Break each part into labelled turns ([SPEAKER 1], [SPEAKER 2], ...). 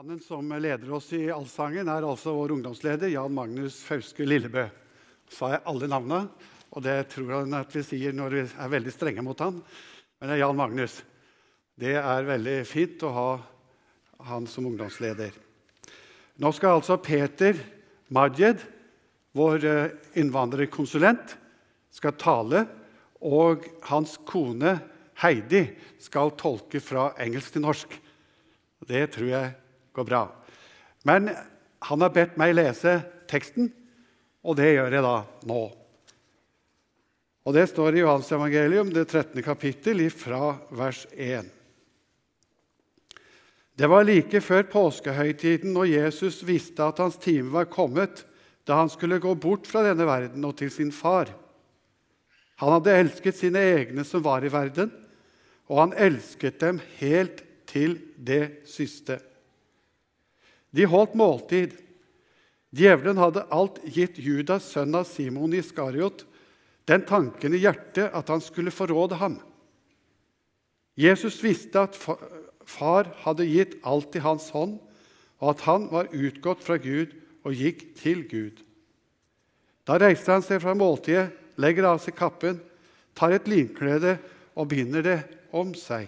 [SPEAKER 1] Mannen som leder oss i allsangen, er altså vår ungdomsleder Jan Magnus Fauske Lillebø. Sa jeg alle navnene? Og det tror han at vi sier når vi er veldig strenge mot han. Men det er Jan Magnus. Det er veldig fint å ha han som ungdomsleder. Nå skal altså Peter Majed, vår eh, innvandrerkonsulent, skal tale. Og hans kone Heidi skal tolke fra engelsk til norsk. Det tror jeg går bra. Men han har bedt meg lese teksten, og det gjør jeg da nå. Og Det står i Johans evangelium, det 13. kapittel, fra vers 1. Det var like før påskehøytiden, og Jesus visste at hans time var kommet, da han skulle gå bort fra denne verden og til sin far. Han hadde elsket sine egne som var i verden, og han elsket dem helt til det siste. De holdt måltid. Djevelen hadde alt gitt Judas, sønn av Simon Iskariot, den tanken i hjertet at han skulle forråde ham. Jesus visste at far hadde gitt alt i hans hånd, og at han var utgått fra Gud og gikk til Gud. Da reiser han seg fra måltidet, legger av seg kappen, tar et linklede og binder det om seg.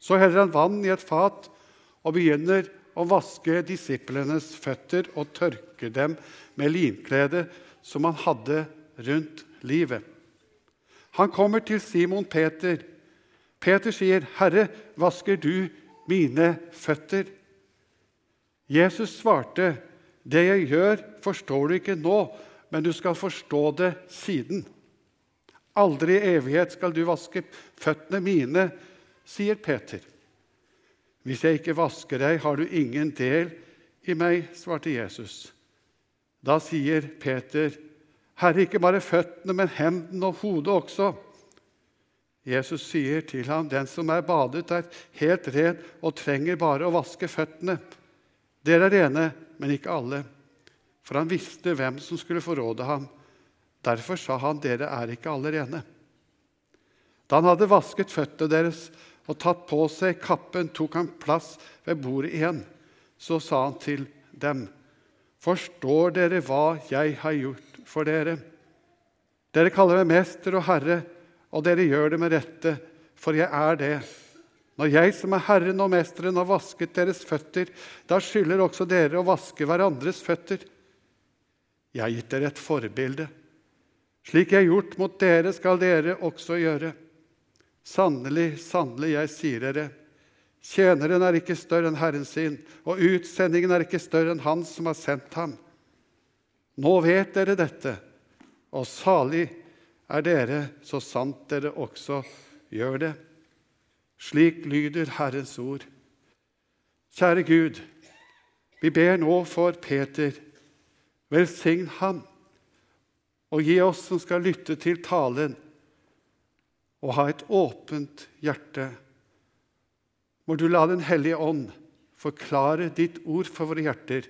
[SPEAKER 1] Så heller han vann i et fat og begynner å vaske disiplenes føtter og tørke dem med linkledet som han hadde rundt livet. Han kommer til Simon Peter. Peter sier, 'Herre, vasker du mine føtter?' Jesus svarte, 'Det jeg gjør, forstår du ikke nå, men du skal forstå det siden.' Aldri i evighet skal du vaske føttene mine, sier Peter. Hvis jeg ikke vasker deg, har du ingen del i meg, svarte Jesus. Da sier Peter, Herre, ikke bare føttene, men hendene og hodet også. Jesus sier til ham, Den som er badet, er helt ren og trenger bare å vaske føttene. Dere er rene, men ikke alle. For han visste hvem som skulle forråde ham. Derfor sa han, Dere er ikke alle rene. Da han hadde vasket føttene deres og tatt på seg kappen, tok han plass ved bordet igjen. Så sa han til dem, Forstår dere hva jeg har gjort for dere? Dere kaller meg mester og herre, og dere gjør det med rette, for jeg er det. Når jeg som er Herren og Mesteren har vasket deres føtter, da skylder også dere å vaske hverandres føtter. Jeg har gitt dere et forbilde. Slik jeg har gjort mot dere, skal dere også gjøre. Sannelig, sannelig, jeg sier dere, tjeneren er ikke større enn Herren sin, og utsendingen er ikke større enn Han som har sendt ham. Nå vet dere dette, og salig er dere, så sant dere også gjør det. Slik lyder Herrens ord. Kjære Gud, vi ber nå for Peter. Velsign ham, og gi oss som skal lytte til talen, og ha et åpent hjerte. Må du la Den hellige ånd forklare ditt ord for våre hjerter,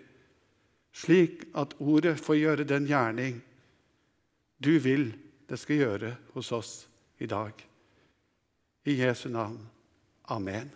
[SPEAKER 1] slik at ordet får gjøre den gjerning du vil det skal gjøre hos oss i dag. I Jesu navn. Amen.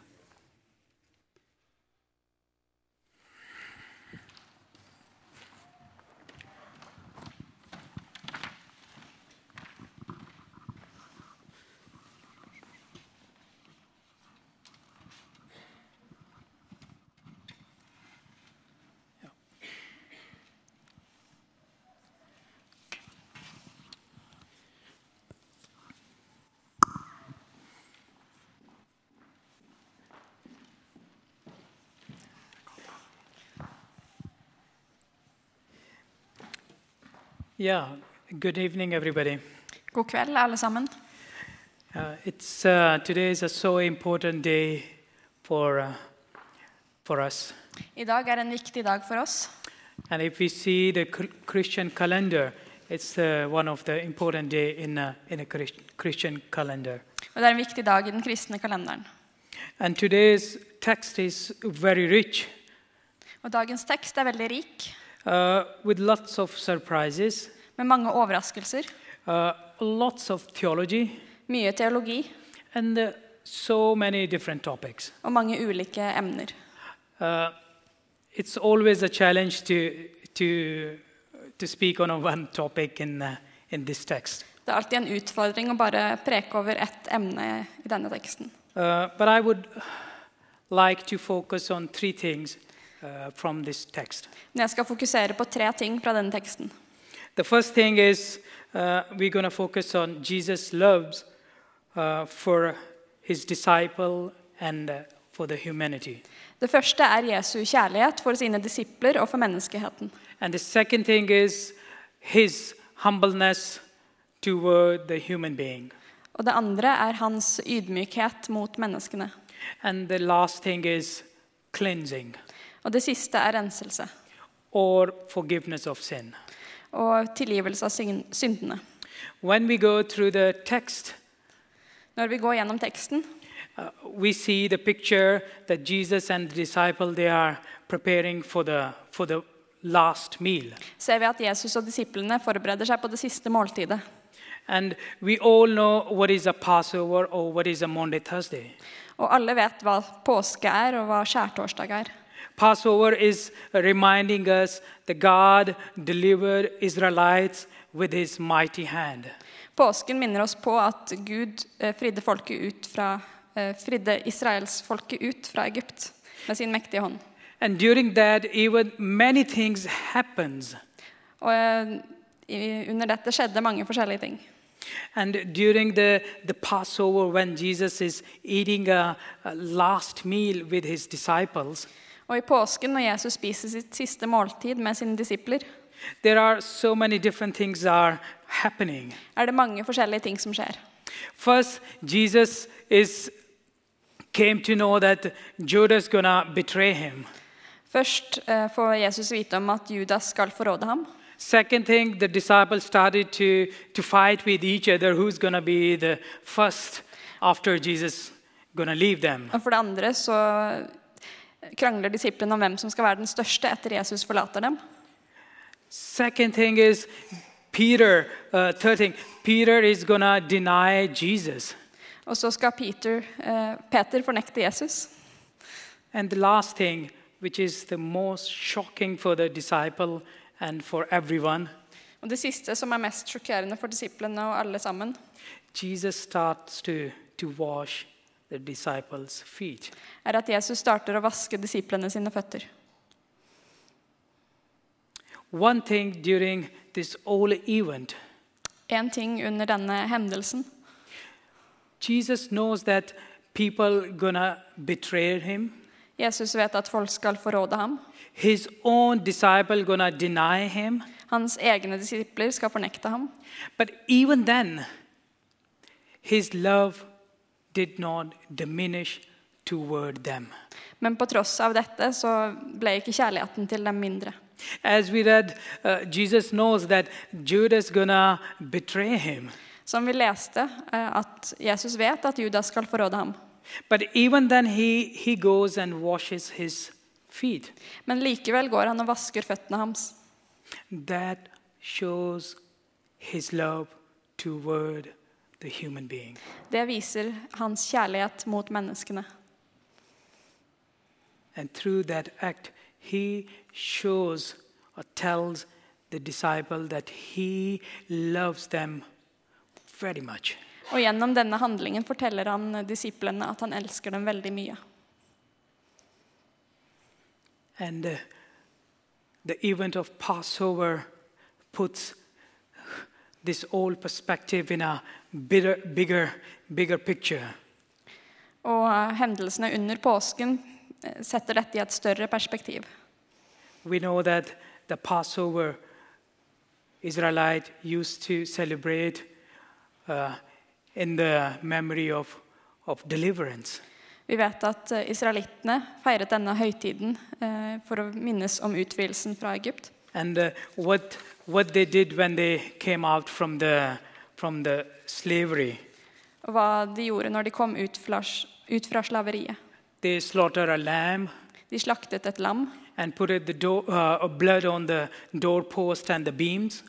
[SPEAKER 2] Yeah, good evening, everybody.
[SPEAKER 3] God kveld, alle sammen.
[SPEAKER 2] Uh, it's, uh, today is a so important day for, uh, for us.
[SPEAKER 3] I dag er en viktig dag for oss.
[SPEAKER 2] And if we see the Christian calendar, it's uh, one of the important day in a, in a Christian calendar.
[SPEAKER 3] Og det er en viktig dag i den kristne kalenderen.
[SPEAKER 2] And today's text is very rich
[SPEAKER 3] Og dagens tekst er veldig rik,
[SPEAKER 2] uh, with lots of surprises,
[SPEAKER 3] med mange overraskelser,
[SPEAKER 2] uh, lots of theology,
[SPEAKER 3] mye teologi
[SPEAKER 2] and uh, so many different topics.
[SPEAKER 3] og mange ulike emner.
[SPEAKER 2] Uh, it's always a challenge to, to, to speak on one topic in, uh, in this text.
[SPEAKER 3] Det er alltid en utfordring å bare preke over ett emne i denne teksten.
[SPEAKER 2] Uh, but I would like to focus on three things uh, from this text.
[SPEAKER 3] Men jeg skal fokusere på tre ting fra denne teksten.
[SPEAKER 2] The first thing is uh, we're going to focus on Jesus' love uh, for his disciple and uh, for the humanity.
[SPEAKER 3] Det første er Jesu kjærlighet for sine disipler og for menneskeheten.
[SPEAKER 2] And the second thing is his humbleness toward the human being.
[SPEAKER 3] Og det andre er hans ydmykhet mot menneskene.
[SPEAKER 2] And the last thing is cleansing
[SPEAKER 3] Og det siste er renselse
[SPEAKER 2] or forgiveness of sin.
[SPEAKER 3] og tilgivelse av syndene.
[SPEAKER 2] When we go through the text,
[SPEAKER 3] Når vi går gjennom teksten,
[SPEAKER 2] uh, we see the picture that Jesus and the disciple they are preparing for the for the last meal.
[SPEAKER 3] ser vi at Jesus og disiplene forbereder seg på det siste måltidet.
[SPEAKER 2] And we all know what is a Passover or what is a Monday Thursday.
[SPEAKER 3] Og alle vet hva påske er, og hva skjærtorsdag er.
[SPEAKER 2] Passover is reminding us that God delivered Israelites with his mighty hand.
[SPEAKER 3] Påsken minner oss på at Gud eh, fridde, folket ut fra, eh, fridde israelsfolket ut fra Egypt med sin mektige hånd.
[SPEAKER 2] And during that, even many things happens.
[SPEAKER 3] Og eh, under dette skjedde mange forskjellige ting.
[SPEAKER 2] And during the, the Passover, when Jesus is eating a, a last meal with his disciples,
[SPEAKER 3] Og i påsken, når Jesus spiser sitt siste måltid med sine disipler,
[SPEAKER 2] there are so many different things are happening.
[SPEAKER 3] er det mange forskjellige ting som skjer.
[SPEAKER 2] First, Jesus is came to know that Judas gonna betray him.
[SPEAKER 3] Først uh, får Jesus vite om at Judas skal forråde ham.
[SPEAKER 2] Second thing, the disciples started to, to fight with each other who's gonna be the first after Jesus gonna leave them.
[SPEAKER 3] Og for det andre så krangler disiplene om hvem som skal være den største etter Jesus forlater dem.
[SPEAKER 2] Second thing is Peter. Uh, third thing, Peter is gonna deny Jesus.
[SPEAKER 3] Og så skal Peter, uh, Peter fornekte Jesus.
[SPEAKER 2] And the last thing, which is the most shocking for the disciple and for everyone,
[SPEAKER 3] Og det siste som er mest sjokkerende for disiplene og alle sammen,
[SPEAKER 2] Jesus starts to, to wash.
[SPEAKER 3] Er at Jesus starter å vaske disiplene sine føtter.
[SPEAKER 2] One thing during this whole event,
[SPEAKER 3] En ting under denne hendelsen
[SPEAKER 2] Jesus knows that people gonna betray him.
[SPEAKER 3] Jesus vet at folk skal forråde ham.
[SPEAKER 2] His own disciple gonna deny him.
[SPEAKER 3] Hans egne disipler skal fornekte ham.
[SPEAKER 2] But even then, his love did not diminish toward them.
[SPEAKER 3] Men på tross av dette så ble ikke kjærligheten til dem mindre.
[SPEAKER 2] As we read, uh, Jesus knows that Judas gonna betray him.
[SPEAKER 3] Som vi leste, uh, at Jesus vet at Judas skal forråde ham.
[SPEAKER 2] But even then, he, he goes and washes his feet.
[SPEAKER 3] Men likevel går han og vasker føttene hans.
[SPEAKER 2] That shows his love toward the human being.
[SPEAKER 3] Det viser hans kjærlighet mot menneskene.
[SPEAKER 2] And through that act, he shows or tells the disciple that he loves them very much.
[SPEAKER 3] Og gjennom denne handlingen forteller han disiplene at han elsker dem veldig mye.
[SPEAKER 2] And uh, the event of Passover puts this old perspective in a bigger, bigger, bigger picture.
[SPEAKER 3] Og eh, hendelsene under påsken eh, setter dette i et større perspektiv.
[SPEAKER 2] We know that the Passover Israelite used to celebrate uh, in the memory of, of deliverance.
[SPEAKER 3] Vi vet at eh, israelittene feiret denne høytiden eh, for å minnes om utvidelsen fra Egypt.
[SPEAKER 2] And uh, what, what they did when they came out from the, from the slavery,
[SPEAKER 3] Og hva de gjorde når de kom ut fra, ut fra slaveriet.
[SPEAKER 2] they slaughtered a lamb
[SPEAKER 3] De slaktet et lam
[SPEAKER 2] and put the door, uh, blood on the doorpost and the beams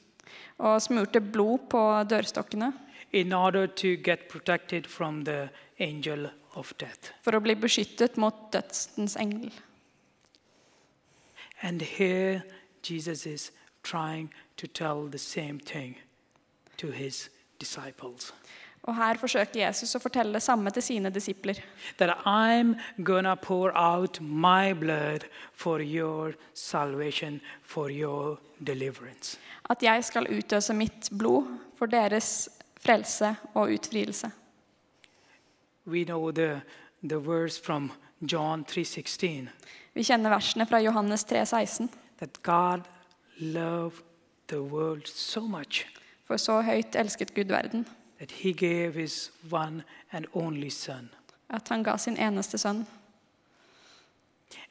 [SPEAKER 3] og smurte blod på dørstokkene
[SPEAKER 2] in order to get protected from the angel of death.
[SPEAKER 3] for å bli beskyttet mot dødsens engel.
[SPEAKER 2] And here Jesus is trying to tell the same thing to his disciples.
[SPEAKER 3] Og her forsøker Jesus å fortelle det samme til sine disipler.
[SPEAKER 2] That I'm gonna pour out my blood for your salvation, for your deliverance.
[SPEAKER 3] At jeg skal utøse mitt blod for deres frelse og utfrielse.
[SPEAKER 2] We know the, the verse from John 3:16
[SPEAKER 3] Vi kjenner versene fra Johannes 3, 16.
[SPEAKER 2] that God loved the world so much
[SPEAKER 3] For så høyt elsket Gud verden,
[SPEAKER 2] that he gave his one and only son.
[SPEAKER 3] at han ga sin eneste sønn.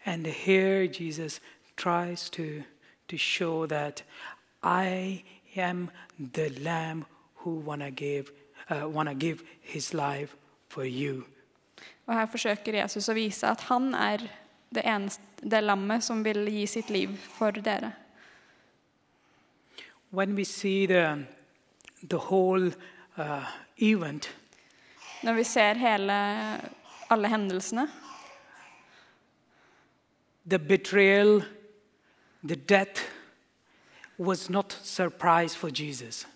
[SPEAKER 2] And here Jesus tries to, to show that I am the lamb who wanna give, uh, wanna give his life for you.
[SPEAKER 3] Og her forsøker Jesus å vise at han er det, eneste, det lammet som vil gi sitt liv for dere.
[SPEAKER 2] When we see the, the whole uh, event,
[SPEAKER 3] Når vi ser hele, alle hendelsene,
[SPEAKER 2] the betrayal, the death was not surprise for Jesus.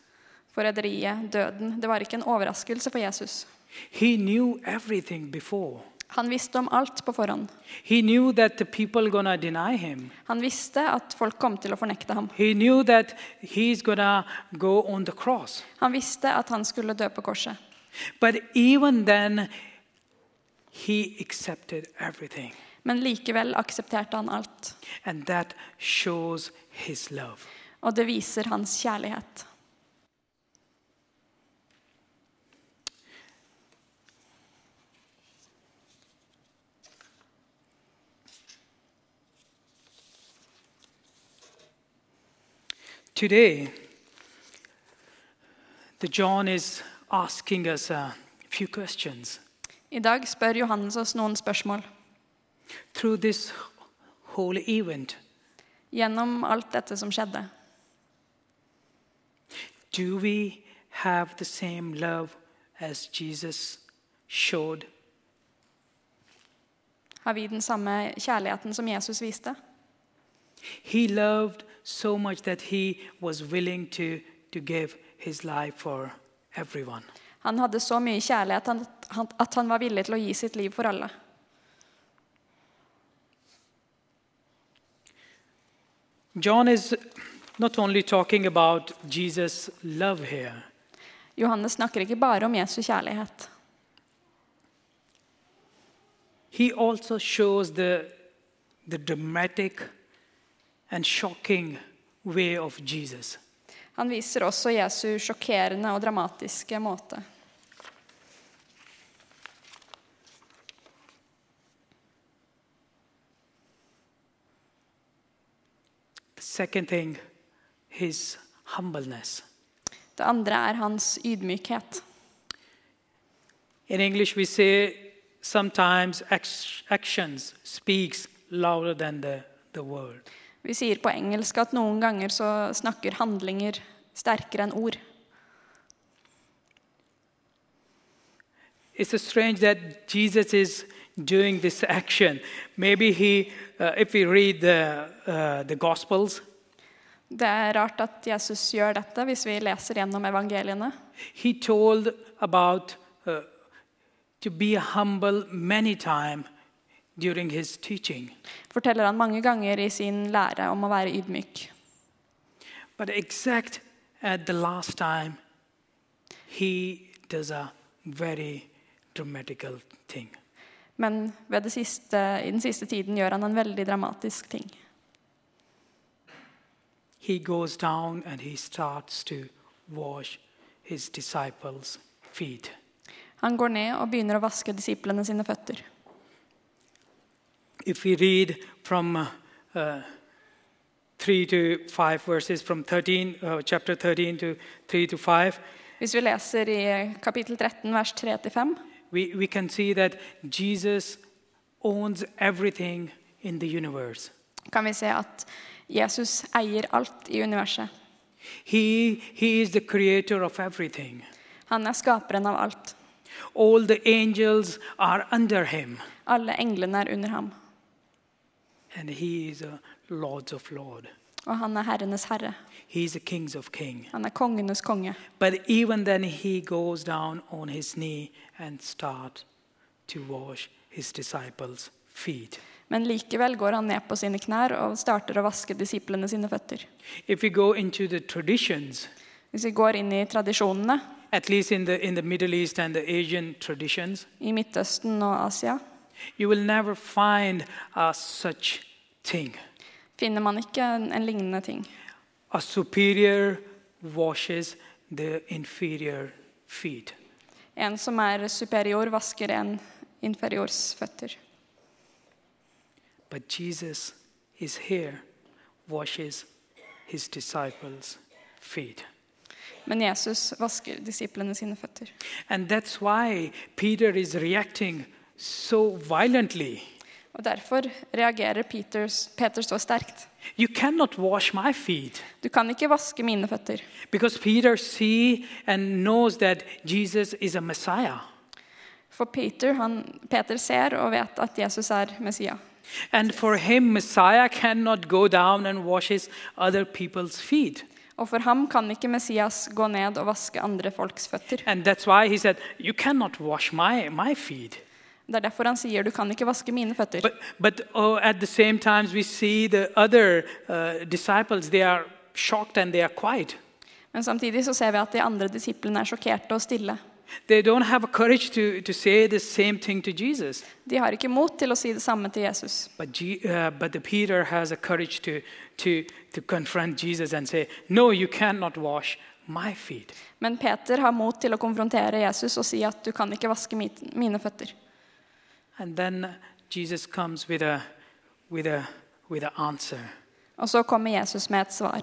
[SPEAKER 3] forræderiet, døden, det var ikke en overraskelse for Jesus.
[SPEAKER 2] He knew everything before.
[SPEAKER 3] Han visste om alt på forhånd.
[SPEAKER 2] He knew that the people gonna deny him.
[SPEAKER 3] Han visste at folk kom til å fornekte ham.
[SPEAKER 2] He knew that he's gonna go on the cross.
[SPEAKER 3] Han visste at han skulle dø på korset.
[SPEAKER 2] Then.
[SPEAKER 3] Men likevel aksepterte han alt. Og det viser hans kjærlighet.
[SPEAKER 2] Today, the John is asking us a few questions.
[SPEAKER 3] I dag spør Johannes oss noen spørsmål.
[SPEAKER 2] Through this whole event,
[SPEAKER 3] Gjennom alt dette som skjedde,
[SPEAKER 2] do we have the same love as Jesus showed?
[SPEAKER 3] har vi den samme kjærligheten som Jesus viste.
[SPEAKER 2] He loved so much that he was willing to, to give his life for everyone.
[SPEAKER 3] Han hadde så mye kjærlighet at han, at han var villig til å gi sitt liv for alle.
[SPEAKER 2] John is not only talking about Jesus' love here,
[SPEAKER 3] Johannes snakker ikke bare om Jesu kjærlighet.
[SPEAKER 2] he also shows the, the dramatic and shocking way of Jesus.
[SPEAKER 3] Han viser også Jesu sjokkerende og dramatiske måte.
[SPEAKER 2] The second thing, his humbleness.
[SPEAKER 3] Det andre er hans ydmykhet.
[SPEAKER 2] In English, we say sometimes actions speaks louder than the, the word.
[SPEAKER 3] Vi sier på engelsk at noen ganger så snakker handlinger sterkere enn ord.
[SPEAKER 2] It's strange that Jesus is doing this action. Maybe he, uh, if we read the, uh, the Gospels,
[SPEAKER 3] Det er rart at Jesus gjør dette hvis vi leser gjennom evangeliene.
[SPEAKER 2] he told about uh, to be humble many times during his teaching.
[SPEAKER 3] Forteller han mange ganger i sin lære om å være ydmyk.
[SPEAKER 2] But exact at the last time, he does a very dramatical thing.
[SPEAKER 3] Men siste, i den siste tiden gjør han en veldig dramatisk ting.
[SPEAKER 2] He goes down and he starts to wash his disciples' feet.
[SPEAKER 3] Han går ned og begynner å vaske disiplene sine føtter.
[SPEAKER 2] If we read from uh, uh, 3 to 5 verses from 13, uh, chapter 13 to 3 to 5,
[SPEAKER 3] Hvis vi leser i kapittel 13, vers 3-5,
[SPEAKER 2] we, we can see that Jesus owns everything in the universe.
[SPEAKER 3] kan vi se at Jesus eier alt i universet.
[SPEAKER 2] He, he is the creator of everything.
[SPEAKER 3] Han er skaperen av alt.
[SPEAKER 2] All the angels are under him.
[SPEAKER 3] Alle englene er under ham.
[SPEAKER 2] And he is a Lords of Lord.
[SPEAKER 3] Og han er herrenes herre.
[SPEAKER 2] He is a Kings of King.
[SPEAKER 3] Han er kongenes konge.
[SPEAKER 2] But even then, he goes down on his knee and start to wash his disciples' feet.
[SPEAKER 3] Men likevel går han ned på sine knær og starter å vaske disiplene sine føtter.
[SPEAKER 2] If we go into the traditions,
[SPEAKER 3] Hvis vi går inn i tradisjonene
[SPEAKER 2] at least in the in the Middle East and the Asian traditions,
[SPEAKER 3] i Midtøsten og Asia,
[SPEAKER 2] you will never find a such thing.
[SPEAKER 3] finner man ikke en, en lignende ting.
[SPEAKER 2] A superior washes the inferior feet.
[SPEAKER 3] En som er superior, vasker en inferiors føtter.
[SPEAKER 2] But Jesus is here, washes his disciples' feet.
[SPEAKER 3] Men Jesus vasker disiplene sine føtter.
[SPEAKER 2] And that's why Peter is reacting so violently.
[SPEAKER 3] Og Derfor reagerer Peters, Peter så sterkt.
[SPEAKER 2] You cannot wash my feet.
[SPEAKER 3] Du kan ikke vaske mine føtter.
[SPEAKER 2] Because Peter see and knows that Jesus is a Messiah.
[SPEAKER 3] For Peter, han, Peter ser og vet at Jesus er Messia.
[SPEAKER 2] And for him, Messiah cannot go down and wash his other people's feet.
[SPEAKER 3] Og for ham kan ikke Messias gå ned og vaske andre folks føtter.
[SPEAKER 2] And that's why he said, You cannot wash my, my feet.
[SPEAKER 3] Det er derfor han sier du kan ikke vaske mine føtter.
[SPEAKER 2] But, but oh, at the same time, we see the other uh, disciples, they are shocked and they are quiet.
[SPEAKER 3] Men samtidig så ser vi at de andre disiplene er sjokkerte og stille.
[SPEAKER 2] They don't have a courage to, to say the same thing to Jesus.
[SPEAKER 3] De har ikke mot til å si det samme til Jesus.
[SPEAKER 2] But, G, uh, but Peter has a courage to, to, to confront Jesus and say, No, you cannot wash my feet.
[SPEAKER 3] Men Peter har mot til å konfrontere Jesus og si at du kan ikke vaske mine føtter.
[SPEAKER 2] And then Jesus comes with a, with a, with an answer.
[SPEAKER 3] Og så kommer Jesus med et svar.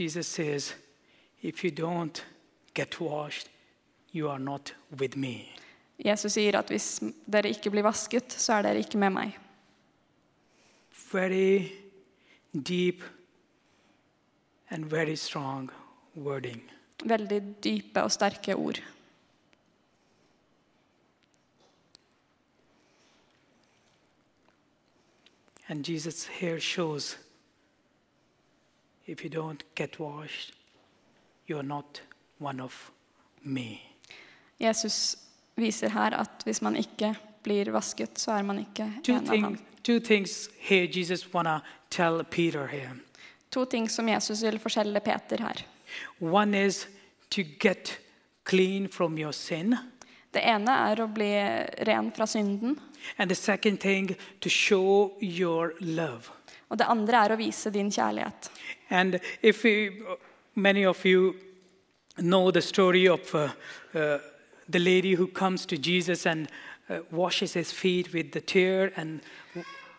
[SPEAKER 2] Jesus says, If you don't get washed, you are not with me.
[SPEAKER 3] Jesus sier at hvis dere ikke blir vasket, så er dere ikke med meg.
[SPEAKER 2] Very deep and very strong wording.
[SPEAKER 3] Veldig dype og sterke ord.
[SPEAKER 2] And Jesus here shows if you don't get washed, you are not one of me.
[SPEAKER 3] Jesus viser her at hvis man ikke blir vasket, så er man ikke
[SPEAKER 2] Two,
[SPEAKER 3] en av ham.
[SPEAKER 2] two things here Jesus wanna tell Peter here.
[SPEAKER 3] To ting som Jesus vil fortelle Peter her.
[SPEAKER 2] One is to get clean from your sin,
[SPEAKER 3] Det ene er å bli ren fra synden,
[SPEAKER 2] and the second thing to show your love.
[SPEAKER 3] og det andre er å vise din kjærlighet.
[SPEAKER 2] And if we, many of you know the story of uh, uh, the lady who comes to Jesus and uh, washes his feet with the tear and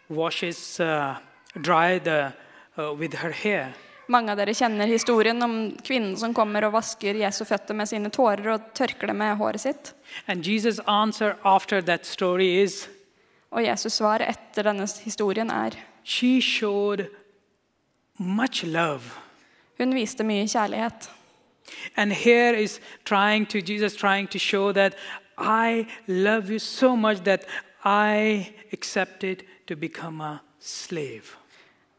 [SPEAKER 2] washes uh, dry the uh, with her hair.
[SPEAKER 3] Mange av dere kjenner historien om kvinnen som kommer og vasker Jesu føtter med sine tårer og tørker det med håret sitt.
[SPEAKER 2] And Jesus' answer after that story is
[SPEAKER 3] Og Jesus' svar etter denne historien er
[SPEAKER 2] she showed much love.
[SPEAKER 3] hun viste mye kjærlighet.
[SPEAKER 2] And here is trying to Jesus trying to show that I love you so much that I accepted to become a slave.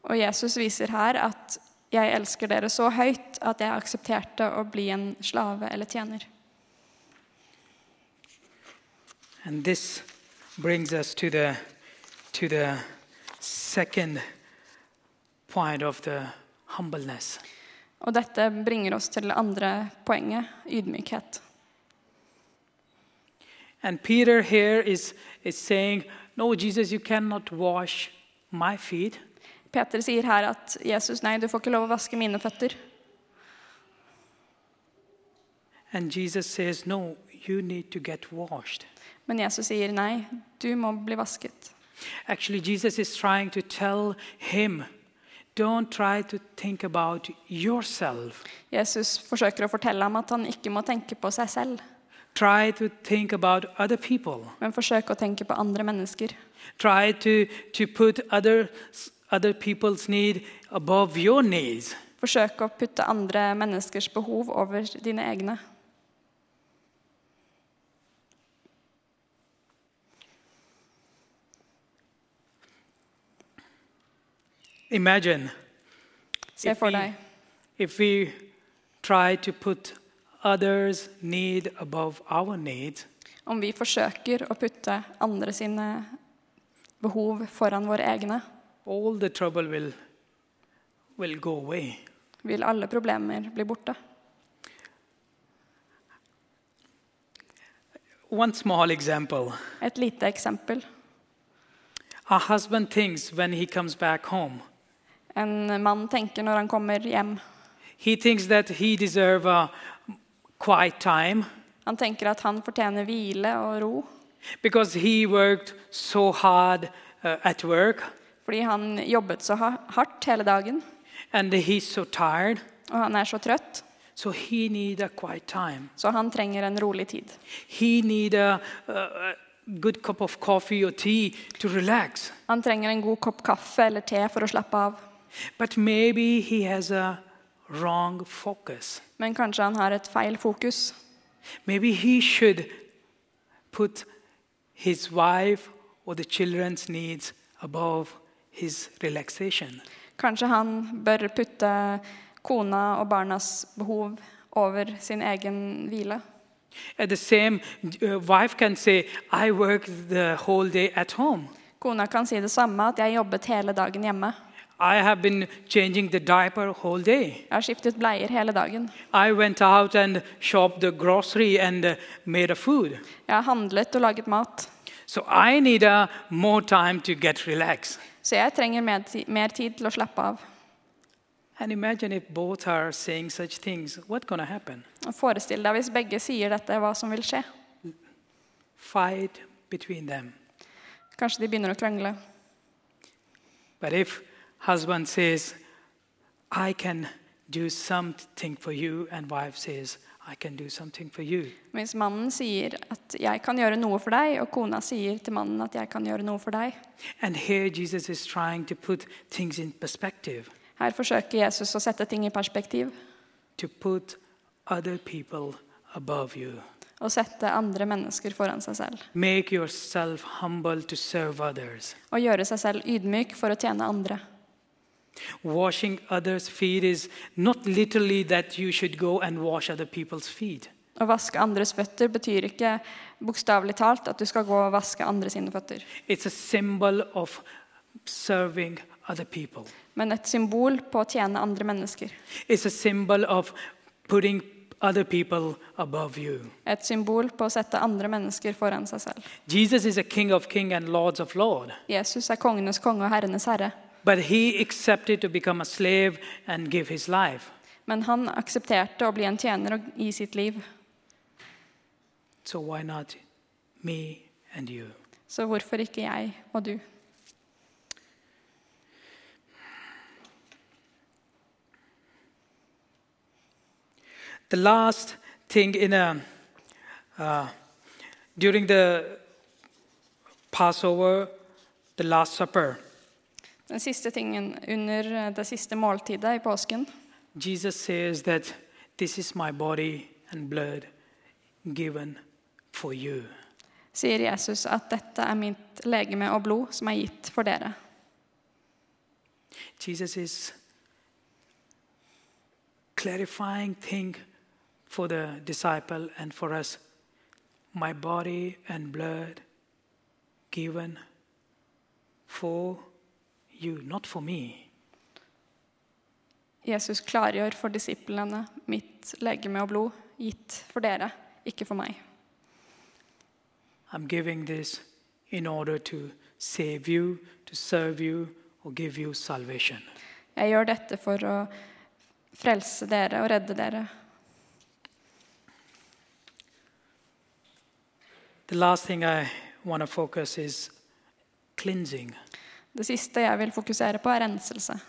[SPEAKER 3] Og Jesus viser her at jeg elsker dere så høyt at jeg aksepterte å bli en slave eller tjener.
[SPEAKER 2] And this brings us to the to the second point of the humbleness.
[SPEAKER 3] Og dette bringer oss til det andre poenget ydmykhet.
[SPEAKER 2] And Peter here is, is saying, No, Jesus, you cannot wash my feet.
[SPEAKER 3] Peter sier her at Jesus, nei, du får ikke lov å vaske mine føtter.
[SPEAKER 2] And Jesus says, No, you need to get washed.
[SPEAKER 3] Men Jesus sier nei, du må bli vasket.
[SPEAKER 2] Actually, Jesus is trying to tell him, Don't try to think about yourself.
[SPEAKER 3] Jesus forsøker å fortelle ham at han ikke må tenke på seg selv,
[SPEAKER 2] Try to think about other people.
[SPEAKER 3] men forsøk å tenke på andre mennesker.
[SPEAKER 2] Try to, to put other, other people's need above your needs.
[SPEAKER 3] Forsøke å putte andre menneskers behov over dine egne.
[SPEAKER 2] Imagine
[SPEAKER 3] Se
[SPEAKER 2] If
[SPEAKER 3] for
[SPEAKER 2] we-
[SPEAKER 3] deg
[SPEAKER 2] if we try to put others' need above our need,
[SPEAKER 3] om vi forsøker å putte andre sine behov foran våre egne,
[SPEAKER 2] all the trouble will, will go away.
[SPEAKER 3] vil alle problemer bli borte.
[SPEAKER 2] One small example
[SPEAKER 3] Et lite eksempel.
[SPEAKER 2] a husband thinks when he comes back home,
[SPEAKER 3] En mann tenker når han kommer hjem.
[SPEAKER 2] he thinks that he deserves a quiet time
[SPEAKER 3] Han tenker at han fortjener hvile og ro
[SPEAKER 2] because he worked so hard uh, at work
[SPEAKER 3] fordi han jobbet så ha- hardt hele dagen.
[SPEAKER 2] and he's so tired.
[SPEAKER 3] Og han er så trøtt,
[SPEAKER 2] So he needs a quiet time.
[SPEAKER 3] så han trenger en rolig tid.
[SPEAKER 2] He needs a, a good cup of coffee or tea to relax.
[SPEAKER 3] Han trenger en god kopp kaffe eller te for å slappe av.
[SPEAKER 2] But maybe he has a wrong focus.
[SPEAKER 3] Men kanskje han har et feil fokus.
[SPEAKER 2] Maybe he should put his wife or the children's needs above his relaxation.
[SPEAKER 3] Kanskje han bør putte kona og barnas behov over sin egen hvile.
[SPEAKER 2] At the same, uh, wife can say, "I work the whole day at home.
[SPEAKER 3] Kona kan si det samme, at jeg jobbet hele dagen hjemme.
[SPEAKER 2] I have been changing the diaper whole day.
[SPEAKER 3] Jeg har skiftet bleier hele dagen.
[SPEAKER 2] I went out and shopped the grocery and made a food.
[SPEAKER 3] Jeg har handlet og laget mat.
[SPEAKER 2] So I need uh, more time to get relaxed."
[SPEAKER 3] Så jeg trenger mer, mer tid til å slappe av.
[SPEAKER 2] And imagine if both are saying such things, what's going to happen?
[SPEAKER 3] Forestill deg hvis begge sier dette, hva som vil skje.
[SPEAKER 2] Fight between them.
[SPEAKER 3] Kanskje de begynner å krangle.
[SPEAKER 2] But if husband says, I can do something for you, and wife says, I can do something for you,
[SPEAKER 3] Hvis mannen sier at 'jeg kan gjøre noe for deg', og kona sier til mannen at 'jeg kan gjøre noe for deg',
[SPEAKER 2] and here Jesus is trying to put things in perspective,
[SPEAKER 3] Her forsøker Jesus å sette ting i perspektiv
[SPEAKER 2] to put other people above you.
[SPEAKER 3] Å sette andre mennesker foran seg selv.
[SPEAKER 2] Make yourself humble to serve others.
[SPEAKER 3] Og gjøre seg selv ydmyk for å tjene andre.
[SPEAKER 2] Washing others' feet is not literally that you should go and wash other people's feet.
[SPEAKER 3] Å vaske andres føtter betyr ikke bokstavelig talt at du skal gå og vaske andre sine føtter,
[SPEAKER 2] It's a symbol of serving other people.
[SPEAKER 3] men et symbol på å tjene andre mennesker.
[SPEAKER 2] It's a symbol of putting other people above you.
[SPEAKER 3] Et symbol på å sette andre mennesker foran seg selv.
[SPEAKER 2] Jesus is a King of kings and Lords of lords,
[SPEAKER 3] Jesus er kongenes konge og herrenes herre.
[SPEAKER 2] But he accepted to become a slave and give his life.
[SPEAKER 3] Men han aksepterte å bli en tjener gi sitt liv.
[SPEAKER 2] So why not me and you?
[SPEAKER 3] Så hvorfor ikke jeg og du?
[SPEAKER 2] The last thing in a uh, during the Passover, the Last Supper,
[SPEAKER 3] Den siste tingen under det siste måltidet i påsken
[SPEAKER 2] Jesus says that this is my body and blood given for you.
[SPEAKER 3] sier Jesus at dette er mitt legeme og blod som er gitt for dere.
[SPEAKER 2] Jesus is clarifying thing for the disciple and for us. My body and blood given for you, not for me.
[SPEAKER 3] Jesus klargjør for disiplene mitt legeme og blod gitt for dere, ikke for meg.
[SPEAKER 2] I'm giving this in order to save you, to serve you, or give you salvation.
[SPEAKER 3] Jeg gjør dette for å frelse dere og redde dere.
[SPEAKER 2] The last thing I want to focus is cleansing.
[SPEAKER 3] Det siste jeg vil fokusere på, er renselse.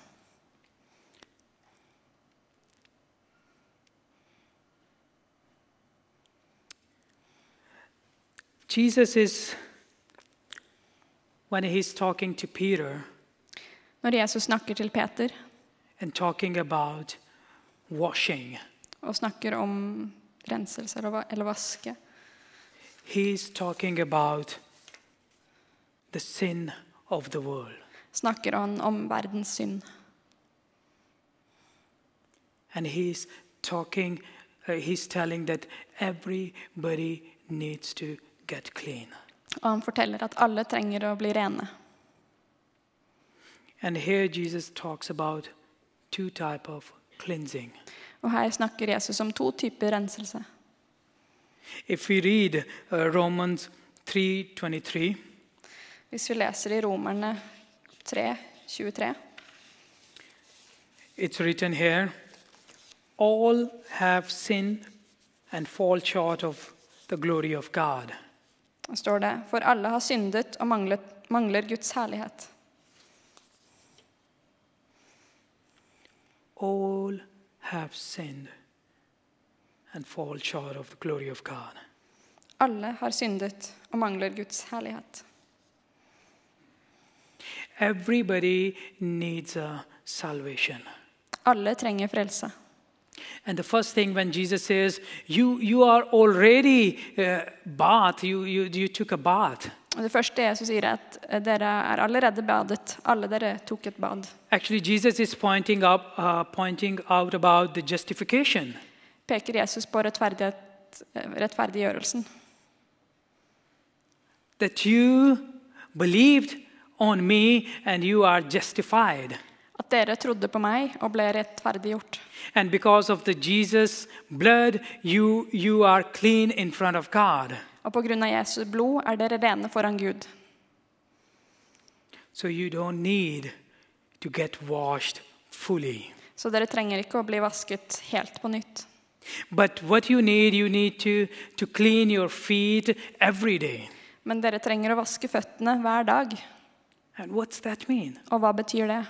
[SPEAKER 2] Jesus is, when he's talking to Peter
[SPEAKER 3] Når Jesus snakker til Peter
[SPEAKER 2] and talking about washing,
[SPEAKER 3] og snakker om renselse eller eller vaske,
[SPEAKER 2] he's talking about the sin.
[SPEAKER 3] Snakker han om verdens synd.
[SPEAKER 2] And he's talking, uh, he's telling that everybody needs to get clean.
[SPEAKER 3] Og han forteller at alle trenger å bli rene.
[SPEAKER 2] And here Jesus talks about two type of cleansing.
[SPEAKER 3] Og her snakker Jesus om to typer renselse.
[SPEAKER 2] If we read uh, Romans 3:23,
[SPEAKER 3] Hvis vi leser i Romerne 3, 23,
[SPEAKER 2] it's written here, all have sinned and fall short of the glory of God.
[SPEAKER 3] da står det For alle har syndet og manglet, mangler Guds herlighet.
[SPEAKER 2] All have sinned and fall short of the glory of God.
[SPEAKER 3] Alle har syndet og mangler Guds herlighet.
[SPEAKER 2] Everybody needs a salvation.
[SPEAKER 3] Alle trenger frelse.
[SPEAKER 2] And the first thing when Jesus says, You, you are already uh, bath, you, you, you took a bath.
[SPEAKER 3] Og Det første Jesus sier, er at eh, dere er allerede badet. Alle dere tok et bad.
[SPEAKER 2] Actually, Jesus is pointing, up, uh, pointing out about the justification.
[SPEAKER 3] Peker Jesus på eh, rettferdiggjørelsen.
[SPEAKER 2] That you believed on me and you are justified.
[SPEAKER 3] At dere trodde på meg og ble rettferdiggjort.
[SPEAKER 2] And because of the Jesus blood, you, you are clean in front of God.
[SPEAKER 3] Og av Jesu blod er dere rene foran Gud.
[SPEAKER 2] So you don't need to get washed fully.
[SPEAKER 3] Så dere trenger ikke å bli vasket helt på nytt.
[SPEAKER 2] But what you need, you need to, to clean your feet every day.
[SPEAKER 3] Men dere trenger å vaske føttene hver dag.
[SPEAKER 2] And what's that mean?
[SPEAKER 3] Og hva betyr det?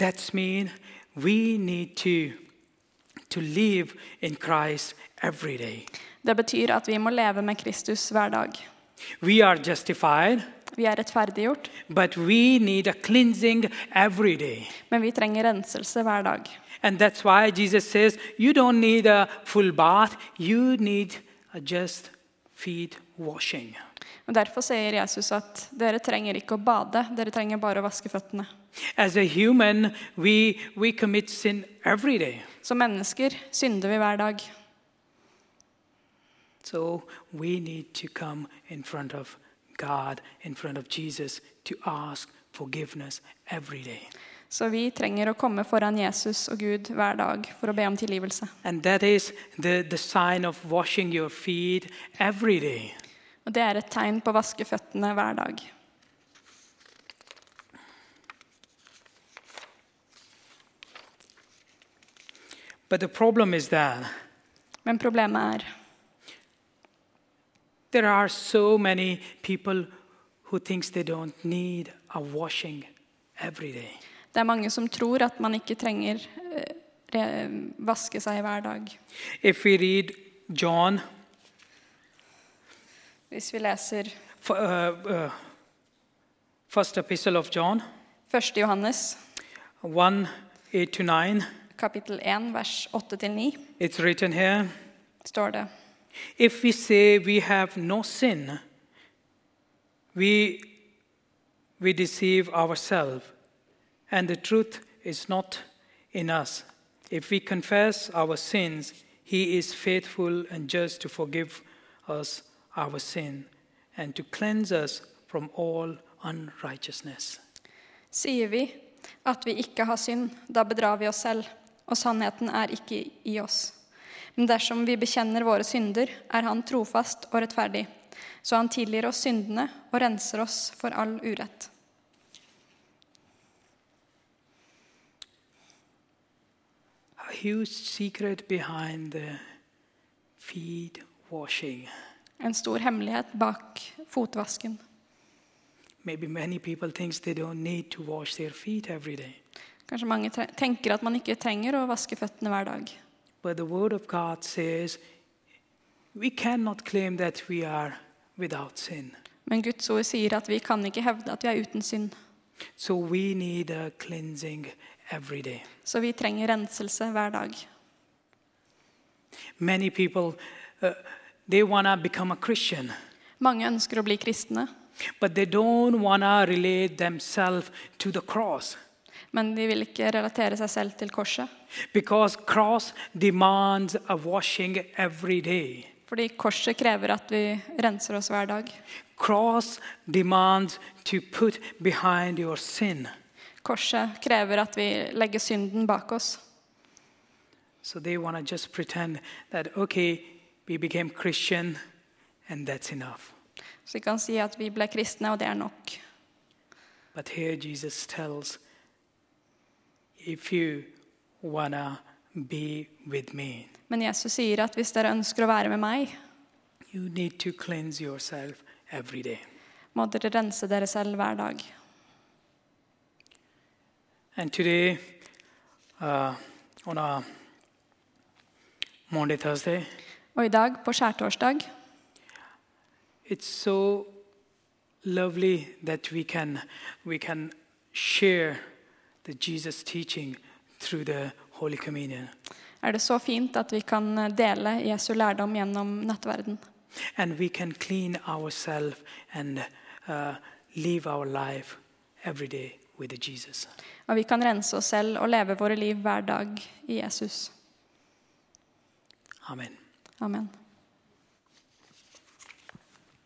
[SPEAKER 2] That's mean we need to, to live in Christ every day.
[SPEAKER 3] Det betyr at vi må leve med Kristus hver dag.
[SPEAKER 2] We are justified,
[SPEAKER 3] Vi er rettferdiggjort,
[SPEAKER 2] but we need a cleansing every day.
[SPEAKER 3] men vi trenger renselse hver dag.
[SPEAKER 2] And that's why Jesus says you don't need a full bath, you need a just feet washing.
[SPEAKER 3] Og Derfor sier Jesus at dere trenger ikke å bade, dere trenger bare å vaske føttene.
[SPEAKER 2] Human, we, we.
[SPEAKER 3] Som mennesker synder vi hver dag.
[SPEAKER 2] So we need to come in front of God, in front of Jesus, to ask forgiveness every day.
[SPEAKER 3] Så vi trenger å komme foran Jesus og Gud hver dag for å be om tilgivelse.
[SPEAKER 2] The, the
[SPEAKER 3] Og Det er et tegn på å vaske føttene hver dag.
[SPEAKER 2] But the problem is that
[SPEAKER 3] Men problemet er
[SPEAKER 2] there are so many people who thinks they don't need a washing every day.
[SPEAKER 3] det er mange som tror at man ikke trenger eh, vaske seg hver dag.
[SPEAKER 2] If we read John,
[SPEAKER 3] Hvis vi leser
[SPEAKER 2] f- uh, uh, first epistle of John,
[SPEAKER 3] 1. Johannes.
[SPEAKER 2] 1 8 to 9,
[SPEAKER 3] kapittel 1 vers 8-9,
[SPEAKER 2] it's written here.
[SPEAKER 3] Står det.
[SPEAKER 2] If we say we have no sin, we, we deceive ourselves, and the truth is not in us. If we confess our sins, he is faithful and just to forgive us our sin and to cleanse us from all unrighteousness.
[SPEAKER 3] Sier vi at vi ikke har synd, da bedrar vi oss selv, og sannheten er ikke i oss. Men dersom vi bekjenner våre synder, er Han trofast og rettferdig, så Han tilgir oss syndene og renser oss for all urett.
[SPEAKER 2] A huge secret behind the feet washing.
[SPEAKER 3] En stor hemmelighet bak fotvasken.
[SPEAKER 2] Maybe many people think they don't need to wash their feet every day.
[SPEAKER 3] Kanskje mange tenker at man ikke trenger å vaske føttene hver dag.
[SPEAKER 2] But the Word of God says we cannot claim that we are without sin.
[SPEAKER 3] Men Guds ord sier at vi kan ikke hevde at vi er uten synd.
[SPEAKER 2] So we need a cleansing every day.
[SPEAKER 3] Så vi trenger renselse hver dag.
[SPEAKER 2] Many people, uh, they want to become a Christian,
[SPEAKER 3] Mange ønsker å bli kristne,
[SPEAKER 2] but they don't want to relate themselves to the cross
[SPEAKER 3] Men de vil ikke relatere seg selv til korset.
[SPEAKER 2] because cross demands a washing every day.
[SPEAKER 3] Fordi korset krever at vi renser oss hver dag.
[SPEAKER 2] Cross demands to put behind your sin.
[SPEAKER 3] Korset krever at vi legger synden bak oss.
[SPEAKER 2] So they want to just pretend that okay, we became Christian and that's enough.
[SPEAKER 3] Så vi kan si at vi ble kristne, og det er nok.
[SPEAKER 2] But here Jesus tells if you want to be with me,
[SPEAKER 3] Men Jesus sier at hvis dere ønsker å være med meg,
[SPEAKER 2] you need to cleanse yourself every day.
[SPEAKER 3] må dere rense dere selv hver dag.
[SPEAKER 2] And today, uh, on a Monday, Thursday,
[SPEAKER 3] Og i dag, på skjærtorsdag,
[SPEAKER 2] it's so lovely that we can we can share the Jesus teaching through the Holy Communion.
[SPEAKER 3] er det så fint at vi kan dele Jesu lærdom gjennom nattverden.
[SPEAKER 2] And we can clean ourselves and uh, live our life every day with Jesus.
[SPEAKER 3] Og vi kan rense oss selv og leve våre liv hver dag i Jesus.
[SPEAKER 2] Amen.
[SPEAKER 3] Amen.